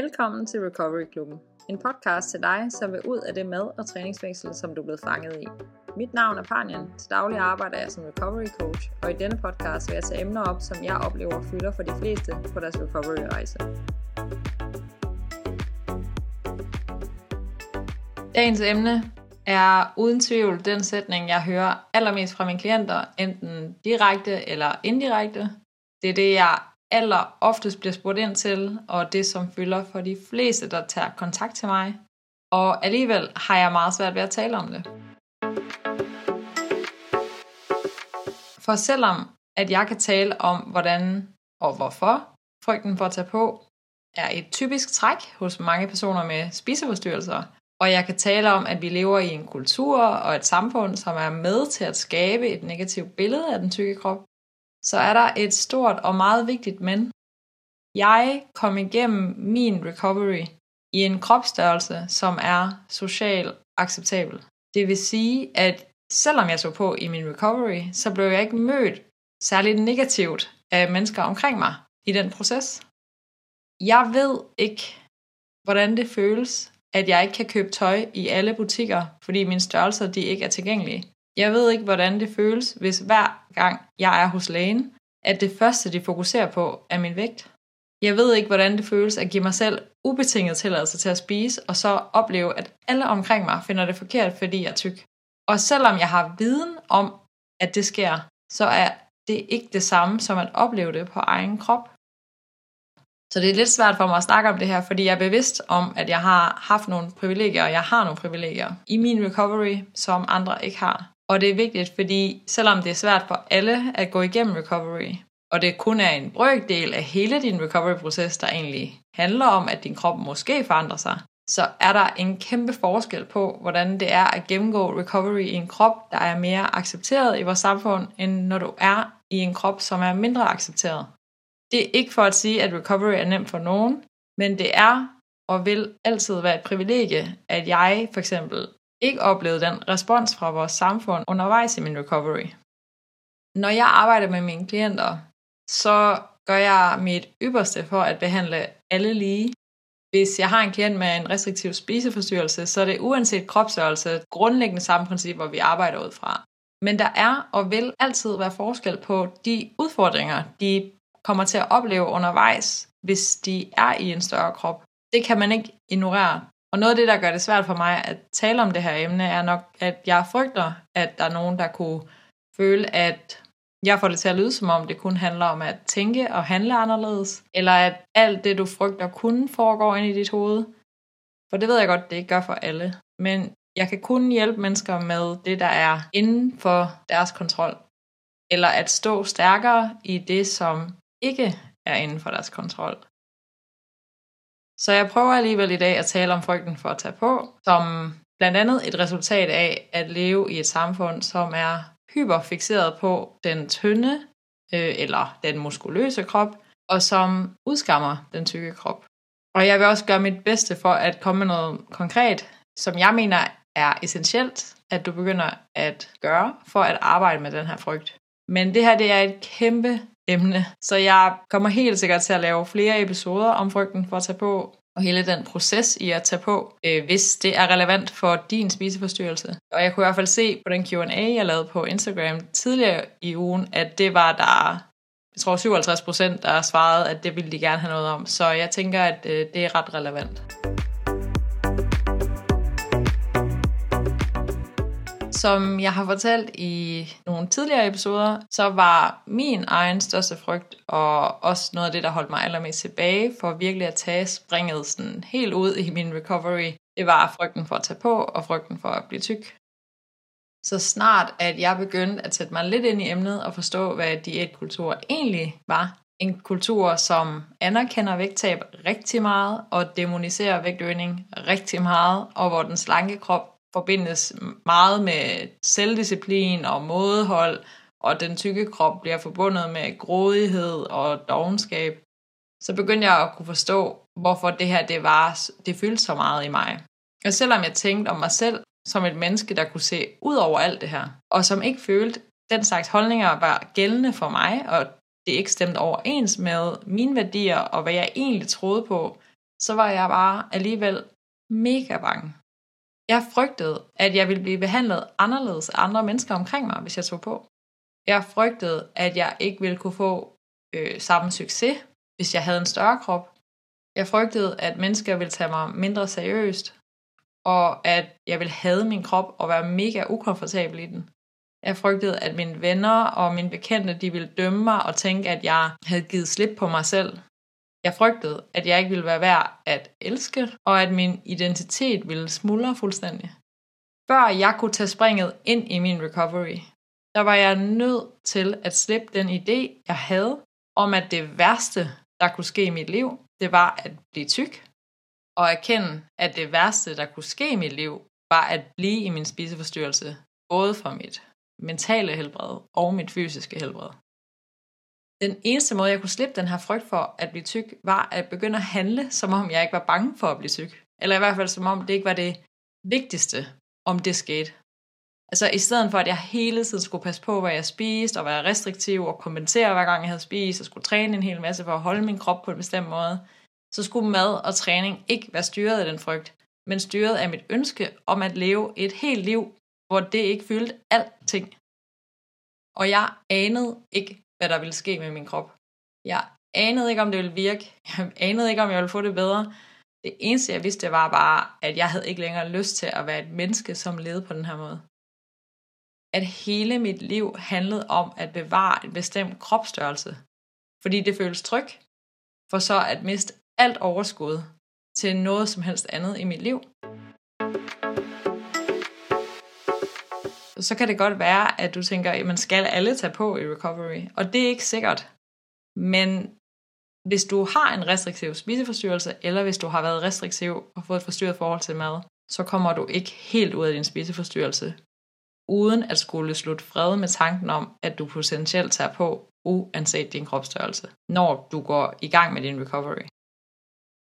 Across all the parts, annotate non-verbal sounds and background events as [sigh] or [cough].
Velkommen til Recovery Klubben. En podcast til dig, som vil ud af det mad- og træningsfængsel, som du er blevet fanget i. Mit navn er Panjan. Til daglig arbejder jeg som recovery coach, og i denne podcast vil jeg tage emner op, som jeg oplever fylder for de fleste på deres recovery-rejse. Dagens emne er uden tvivl den sætning, jeg hører allermest fra mine klienter, enten direkte eller indirekte. Det er det, jeg aller oftest bliver spurgt ind til, og det som fylder for de fleste, der tager kontakt til mig. Og alligevel har jeg meget svært ved at tale om det. For selvom at jeg kan tale om, hvordan og hvorfor frygten for at tage på er et typisk træk hos mange personer med spiseforstyrrelser, og jeg kan tale om, at vi lever i en kultur og et samfund, som er med til at skabe et negativt billede af den tykke krop, så er der et stort og meget vigtigt men. Jeg kom igennem min recovery i en kropsstørrelse, som er socialt acceptabel. Det vil sige, at selvom jeg så på i min recovery, så blev jeg ikke mødt særligt negativt af mennesker omkring mig i den proces. Jeg ved ikke, hvordan det føles, at jeg ikke kan købe tøj i alle butikker, fordi mine størrelser de ikke er tilgængelige. Jeg ved ikke, hvordan det føles, hvis hver gang jeg er hos lægen, at det første, de fokuserer på, er min vægt. Jeg ved ikke, hvordan det føles at give mig selv ubetinget tilladelse til at spise, og så opleve, at alle omkring mig finder det forkert, fordi jeg er tyk. Og selvom jeg har viden om, at det sker, så er det ikke det samme som at opleve det på egen krop. Så det er lidt svært for mig at snakke om det her, fordi jeg er bevidst om, at jeg har haft nogle privilegier, og jeg har nogle privilegier i min recovery, som andre ikke har. Og det er vigtigt, fordi selvom det er svært for alle at gå igennem recovery, og det kun er en brøkdel af hele din recovery-proces, der egentlig handler om, at din krop måske forandrer sig, så er der en kæmpe forskel på, hvordan det er at gennemgå recovery i en krop, der er mere accepteret i vores samfund, end når du er i en krop, som er mindre accepteret. Det er ikke for at sige, at recovery er nemt for nogen, men det er og vil altid være et privilegie, at jeg for eksempel ikke oplevede den respons fra vores samfund undervejs i min recovery. Når jeg arbejder med mine klienter, så gør jeg mit ypperste for at behandle alle lige. Hvis jeg har en klient med en restriktiv spiseforstyrrelse, så er det uanset kropsstørrelse grundlæggende samme principper, vi arbejder ud fra. Men der er og vil altid være forskel på de udfordringer, de kommer til at opleve undervejs, hvis de er i en større krop. Det kan man ikke ignorere. Og noget af det, der gør det svært for mig at tale om det her emne, er nok, at jeg frygter, at der er nogen, der kunne føle, at jeg får det til at lyde, som om det kun handler om at tænke og handle anderledes, eller at alt det, du frygter, kun foregår ind i dit hoved. For det ved jeg godt, det ikke gør for alle. Men jeg kan kun hjælpe mennesker med det, der er inden for deres kontrol. Eller at stå stærkere i det, som ikke er inden for deres kontrol. Så jeg prøver alligevel i dag at tale om frygten for at tage på, som blandt andet et resultat af at leve i et samfund, som er hyperfixeret på den tynde øh, eller den muskuløse krop, og som udskammer den tykke krop. Og jeg vil også gøre mit bedste for at komme med noget konkret, som jeg mener er essentielt, at du begynder at gøre for at arbejde med den her frygt. Men det her det er et kæmpe emne. Så jeg kommer helt sikkert til at lave flere episoder om frygten for at tage på, og hele den proces i at tage på, øh, hvis det er relevant for din spiseforstyrrelse. Og jeg kunne i hvert fald se på den Q&A, jeg lavede på Instagram tidligere i ugen, at det var der, jeg tror 57 procent, der svarede, at det ville de gerne have noget om. Så jeg tænker, at øh, det er ret relevant. Som jeg har fortalt i nogle tidligere episoder, så var min egen største frygt, og også noget af det, der holdt mig allermest tilbage for virkelig at tage springet sådan helt ud i min recovery, det var frygten for at tage på, og frygten for at blive tyk. Så snart, at jeg begyndte at sætte mig lidt ind i emnet og forstå, hvad diætkultur egentlig var, en kultur, som anerkender vægttab rigtig meget og demoniserer vægtøgning rigtig meget, og hvor den slanke krop forbindes meget med selvdisciplin og mådehold, og den tykke krop bliver forbundet med grådighed og dogenskab, så begyndte jeg at kunne forstå, hvorfor det her det var, det fyldte så meget i mig. Og selvom jeg tænkte om mig selv som et menneske, der kunne se ud over alt det her, og som ikke følte, den slags holdninger var gældende for mig, og det ikke stemte overens med mine værdier og hvad jeg egentlig troede på, så var jeg bare alligevel mega bange. Jeg frygtede, at jeg ville blive behandlet anderledes af andre mennesker omkring mig, hvis jeg tog på. Jeg frygtede, at jeg ikke ville kunne få øh, samme succes, hvis jeg havde en større krop. Jeg frygtede, at mennesker ville tage mig mindre seriøst, og at jeg ville have min krop og være mega ukomfortabel i den. Jeg frygtede, at mine venner og mine bekendte, de ville dømme mig og tænke, at jeg havde givet slip på mig selv. Jeg frygtede, at jeg ikke ville være værd at elske, og at min identitet ville smuldre fuldstændig. Før jeg kunne tage springet ind i min recovery, der var jeg nødt til at slippe den idé, jeg havde, om at det værste, der kunne ske i mit liv, det var at blive tyk, og erkende, at det værste, der kunne ske i mit liv, var at blive i min spiseforstyrrelse, både for mit mentale helbred og mit fysiske helbred. Den eneste måde, jeg kunne slippe den her frygt for at blive tyk, var at begynde at handle, som om jeg ikke var bange for at blive tyk. Eller i hvert fald som om det ikke var det vigtigste, om det skete. Altså i stedet for, at jeg hele tiden skulle passe på, hvad jeg spiste, og være restriktiv og kompensere hver gang jeg havde spist, og skulle træne en hel masse for at holde min krop på en bestemt måde, så skulle mad og træning ikke være styret af den frygt, men styret af mit ønske om at leve et helt liv, hvor det ikke fyldte alting. Og jeg anede ikke, hvad der ville ske med min krop. Jeg anede ikke, om det ville virke. [laughs] Jeg anede ikke, om jeg ville få det bedre. Det eneste, jeg vidste, var bare, at jeg havde ikke længere lyst til at være et menneske, som levede på den her måde. At hele mit liv handlede om at bevare en bestemt kropsstørrelse. Fordi det føles tryg, for så at miste alt overskud til noget som helst andet i mit liv. Så kan det godt være, at du tænker, at man skal alle tage på i recovery. Og det er ikke sikkert. Men hvis du har en restriktiv spiseforstyrrelse, eller hvis du har været restriktiv og fået et forstyrret forhold til mad, så kommer du ikke helt ud af din spiseforstyrrelse, uden at skulle slutte fred med tanken om, at du potentielt tager på, uanset din kropsstørrelse, når du går i gang med din recovery.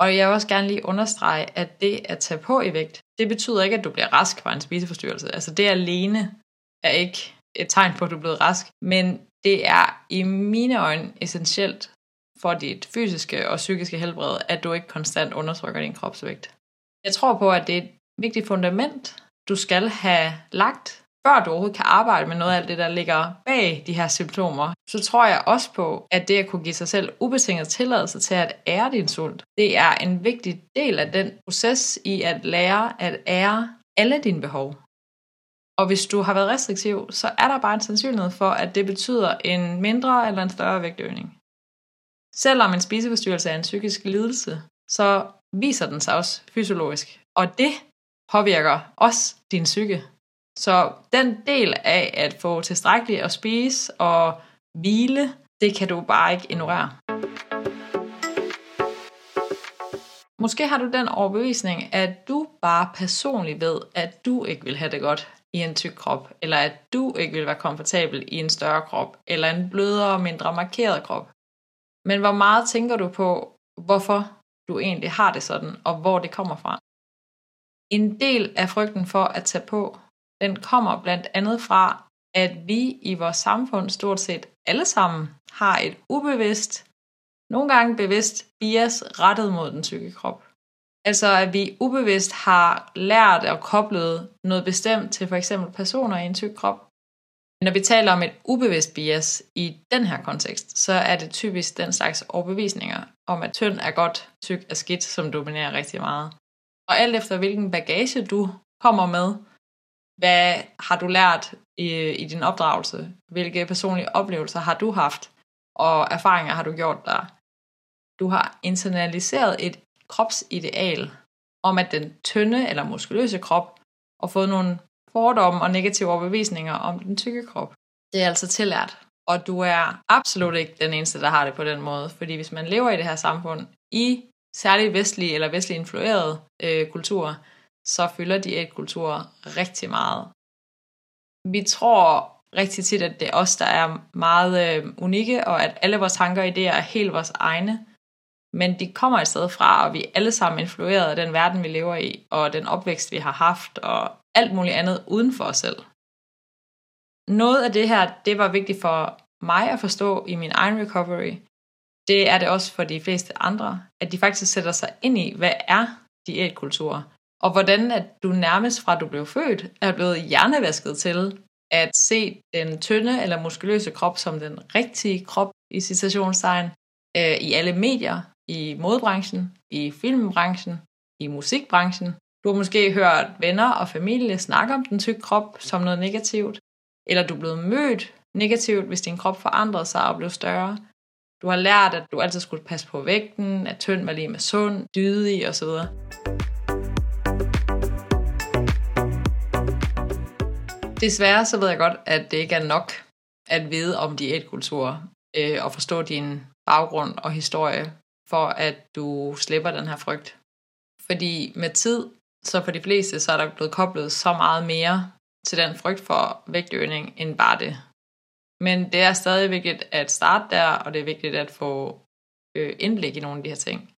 Og jeg vil også gerne lige understrege, at det at tage på i vægt, det betyder ikke, at du bliver rask fra en spiseforstyrrelse. Altså det alene er ikke et tegn på, at du er blevet rask, men det er i mine øjne essentielt for dit fysiske og psykiske helbred, at du ikke konstant undertrykker din kropsvægt. Jeg tror på, at det er et vigtigt fundament, du skal have lagt før du overhovedet kan arbejde med noget af alt det, der ligger bag de her symptomer, så tror jeg også på, at det at kunne give sig selv ubetinget tilladelse til at ære din sult, det er en vigtig del af den proces i at lære at ære alle dine behov. Og hvis du har været restriktiv, så er der bare en sandsynlighed for, at det betyder en mindre eller en større vægtøgning. Selvom en spiseforstyrrelse er en psykisk lidelse, så viser den sig også fysiologisk. Og det påvirker også din psyke. Så den del af at få tilstrækkeligt at spise og hvile, det kan du bare ikke ignorere. Måske har du den overbevisning, at du bare personligt ved, at du ikke vil have det godt i en tyk krop, eller at du ikke vil være komfortabel i en større krop, eller en blødere og mindre markeret krop. Men hvor meget tænker du på, hvorfor du egentlig har det sådan, og hvor det kommer fra? En del af frygten for at tage på den kommer blandt andet fra, at vi i vores samfund stort set alle sammen har et ubevidst, nogle gange bevidst bias rettet mod den psykiske krop. Altså at vi ubevidst har lært og koblet noget bestemt til for eksempel personer i en tyk krop. Når vi taler om et ubevidst bias i den her kontekst, så er det typisk den slags overbevisninger om, at tynd er godt, tyk er skidt, som dominerer rigtig meget. Og alt efter hvilken bagage du kommer med, hvad har du lært i, i din opdragelse? Hvilke personlige oplevelser har du haft? Og erfaringer har du gjort der? Du har internaliseret et kropsideal om, at den tynde eller muskuløse krop og fået nogle fordomme og negative overbevisninger om den tykke krop. Det er altså tillært. Og du er absolut ikke den eneste, der har det på den måde. Fordi hvis man lever i det her samfund, i særligt vestlige eller vestlig influerede øh, kulturer, så fylder diætkultur rigtig meget. Vi tror rigtig tit, at det er os, der er meget øh, unikke, og at alle vores tanker og idéer er helt vores egne. Men de kommer et sted fra, og vi er alle sammen influeret af den verden, vi lever i, og den opvækst, vi har haft, og alt muligt andet uden for os selv. Noget af det her, det var vigtigt for mig at forstå i min egen recovery, det er det også for de fleste andre, at de faktisk sætter sig ind i, hvad er diætkultur, og hvordan at du nærmest fra du blev født, er blevet hjernevasket til at se den tynde eller muskuløse krop som den rigtige krop i citationstegn øh, i alle medier, i modebranchen, i filmbranchen, i musikbranchen. Du har måske hørt venner og familie snakke om den tykke krop som noget negativt, eller du er blevet mødt negativt, hvis din krop forandrede sig og blev større. Du har lært, at du altid skulle passe på vægten, at tynd var lige med sund, dydig osv. Desværre så ved jeg godt, at det ikke er nok at vide om diætkultur øh, og forstå din baggrund og historie, for at du slipper den her frygt. Fordi med tid, så for de fleste, så er der blevet koblet så meget mere til den frygt for vægtøgning, end bare det. Men det er stadig vigtigt at starte der, og det er vigtigt at få øh, indblik i nogle af de her ting.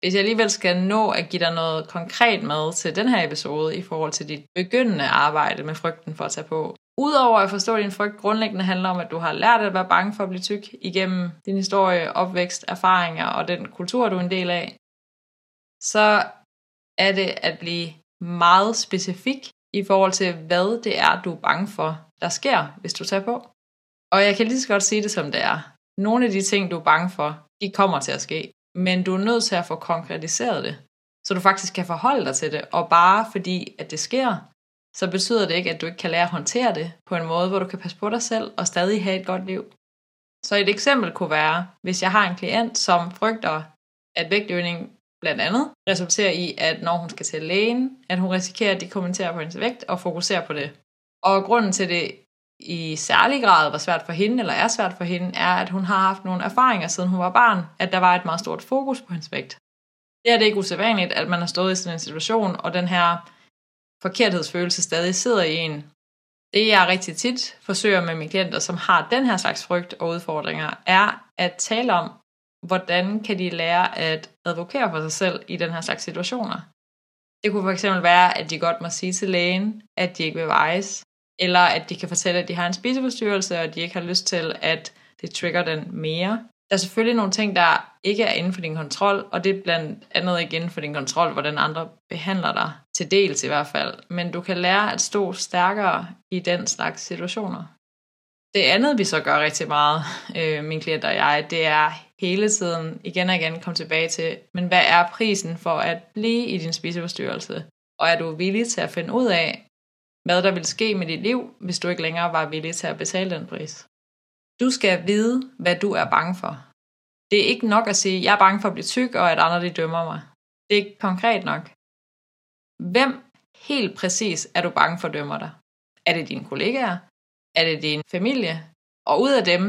Hvis jeg alligevel skal nå at give dig noget konkret med til den her episode i forhold til dit begyndende arbejde med frygten for at tage på. Udover at forstå, at din frygt grundlæggende handler om, at du har lært at være bange for at blive tyk igennem din historie, opvækst, erfaringer og den kultur, du er en del af, så er det at blive meget specifik i forhold til, hvad det er, du er bange for, der sker, hvis du tager på. Og jeg kan lige så godt sige det, som det er. Nogle af de ting, du er bange for, de kommer til at ske men du er nødt til at få konkretiseret det, så du faktisk kan forholde dig til det, og bare fordi, at det sker, så betyder det ikke, at du ikke kan lære at håndtere det på en måde, hvor du kan passe på dig selv og stadig have et godt liv. Så et eksempel kunne være, hvis jeg har en klient, som frygter, at vægtøgning blandt andet resulterer i, at når hun skal til lægen, at hun risikerer, at de kommenterer på hendes vægt og fokuserer på det. Og grunden til det i særlig grad var svært for hende, eller er svært for hende, er, at hun har haft nogle erfaringer, siden hun var barn, at der var et meget stort fokus på hendes vægt. Det er det ikke usædvanligt, at man har stået i sådan en situation, og den her forkerthedsfølelse stadig sidder i en. Det jeg rigtig tit forsøger med mine klienter, som har den her slags frygt og udfordringer, er at tale om, hvordan kan de lære at advokere for sig selv i den her slags situationer. Det kunne for eksempel være, at de godt må sige til lægen, at de ikke vil vejes, eller at de kan fortælle, at de har en spiseforstyrrelse, og de ikke har lyst til, at det trigger den mere. Der er selvfølgelig nogle ting, der ikke er inden for din kontrol, og det er blandt andet ikke inden for din kontrol, hvordan andre behandler dig, til dels i hvert fald. Men du kan lære at stå stærkere i den slags situationer. Det andet, vi så gør rigtig meget, [laughs] øh, min klient og jeg, det er hele tiden igen og igen komme tilbage til, men hvad er prisen for at blive i din spiseforstyrrelse? Og er du villig til at finde ud af, hvad der ville ske med dit liv, hvis du ikke længere var villig til at betale den pris. Du skal vide, hvad du er bange for. Det er ikke nok at sige, jeg er bange for at blive tyk, og at andre de dømmer mig. Det er ikke konkret nok. Hvem helt præcis er du bange for dømmer dig? Er det dine kollegaer? Er det din familie? Og ud af dem,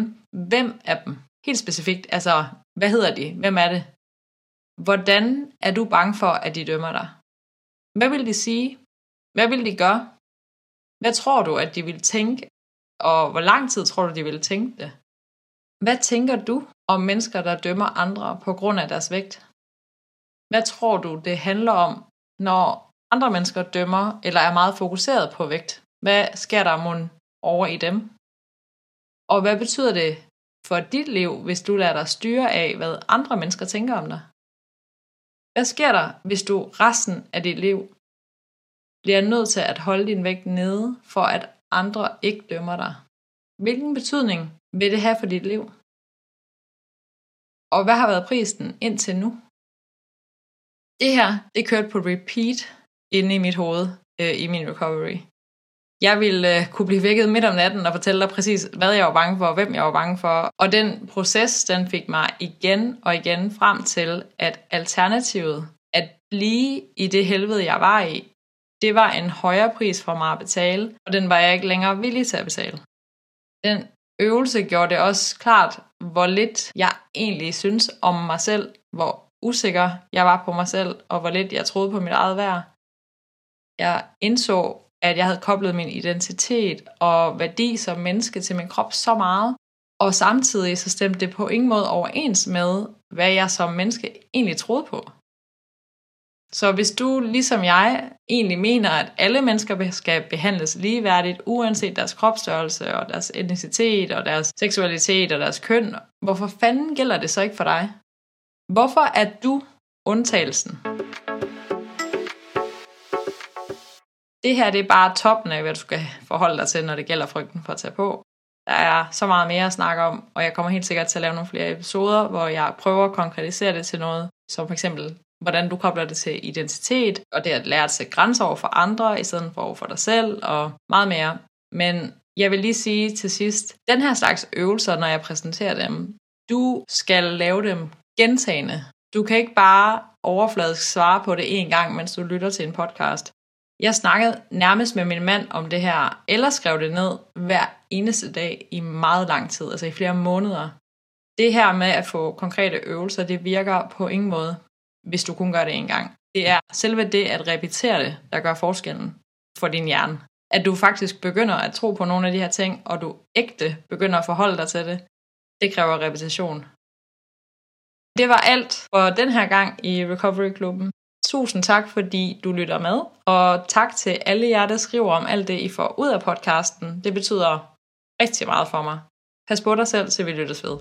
hvem er dem? Helt specifikt, altså, hvad hedder de? Hvem er det? Hvordan er du bange for, at de dømmer dig? Hvad vil de sige? Hvad vil de gøre? Hvad tror du, at de vil tænke, og hvor lang tid tror du, de vil tænke det? Hvad tænker du om mennesker, der dømmer andre på grund af deres vægt? Hvad tror du, det handler om, når andre mennesker dømmer eller er meget fokuseret på vægt? Hvad sker der mon over i dem? Og hvad betyder det for dit liv, hvis du lader dig styre af, hvad andre mennesker tænker om dig? Hvad sker der, hvis du resten af dit liv bliver nødt til at holde din vægt nede, for at andre ikke dømmer dig. Hvilken betydning vil det have for dit liv? Og hvad har været prisen indtil nu? Det her, det kørte på repeat inde i mit hoved øh, i min recovery. Jeg ville øh, kunne blive vækket midt om natten og fortælle dig præcis, hvad jeg var bange for, og hvem jeg var bange for. Og den proces, den fik mig igen og igen frem til, at alternativet, at blive i det helvede, jeg var i, det var en højere pris for mig at betale, og den var jeg ikke længere villig til at betale. Den øvelse gjorde det også klart, hvor lidt jeg egentlig synes om mig selv, hvor usikker jeg var på mig selv, og hvor lidt jeg troede på mit eget værd. Jeg indså, at jeg havde koblet min identitet og værdi som menneske til min krop så meget, og samtidig så stemte det på ingen måde overens med, hvad jeg som menneske egentlig troede på. Så hvis du, ligesom jeg, egentlig mener, at alle mennesker skal behandles ligeværdigt, uanset deres kropsstørrelse og deres etnicitet og deres seksualitet og deres køn hvorfor fanden gælder det så ikke for dig? Hvorfor er du undtagelsen? Det her det er bare toppen af, hvad du skal forholde dig til, når det gælder frygten for at tage på. Der er så meget mere at snakke om, og jeg kommer helt sikkert til at lave nogle flere episoder, hvor jeg prøver at konkretisere det til noget, som for eksempel, hvordan du kobler det til identitet, og det at lære at sætte grænser over for andre, i stedet for over for dig selv, og meget mere. Men jeg vil lige sige til sidst, den her slags øvelser, når jeg præsenterer dem, du skal lave dem gentagende. Du kan ikke bare overfladisk svare på det en gang, mens du lytter til en podcast. Jeg snakkede nærmest med min mand om det her, eller skrev det ned hver eneste dag i meget lang tid, altså i flere måneder. Det her med at få konkrete øvelser, det virker på ingen måde, hvis du kun gør det en gang. Det er selve det at repetere det, der gør forskellen for din hjerne. At du faktisk begynder at tro på nogle af de her ting, og du ægte begynder at forholde dig til det, det kræver repetition. Det var alt for den her gang i Recovery Klubben. Tusind tak, fordi du lytter med, og tak til alle jer, der skriver om alt det, I får ud af podcasten. Det betyder rigtig meget for mig. Pas på dig selv, til vi lyttes ved.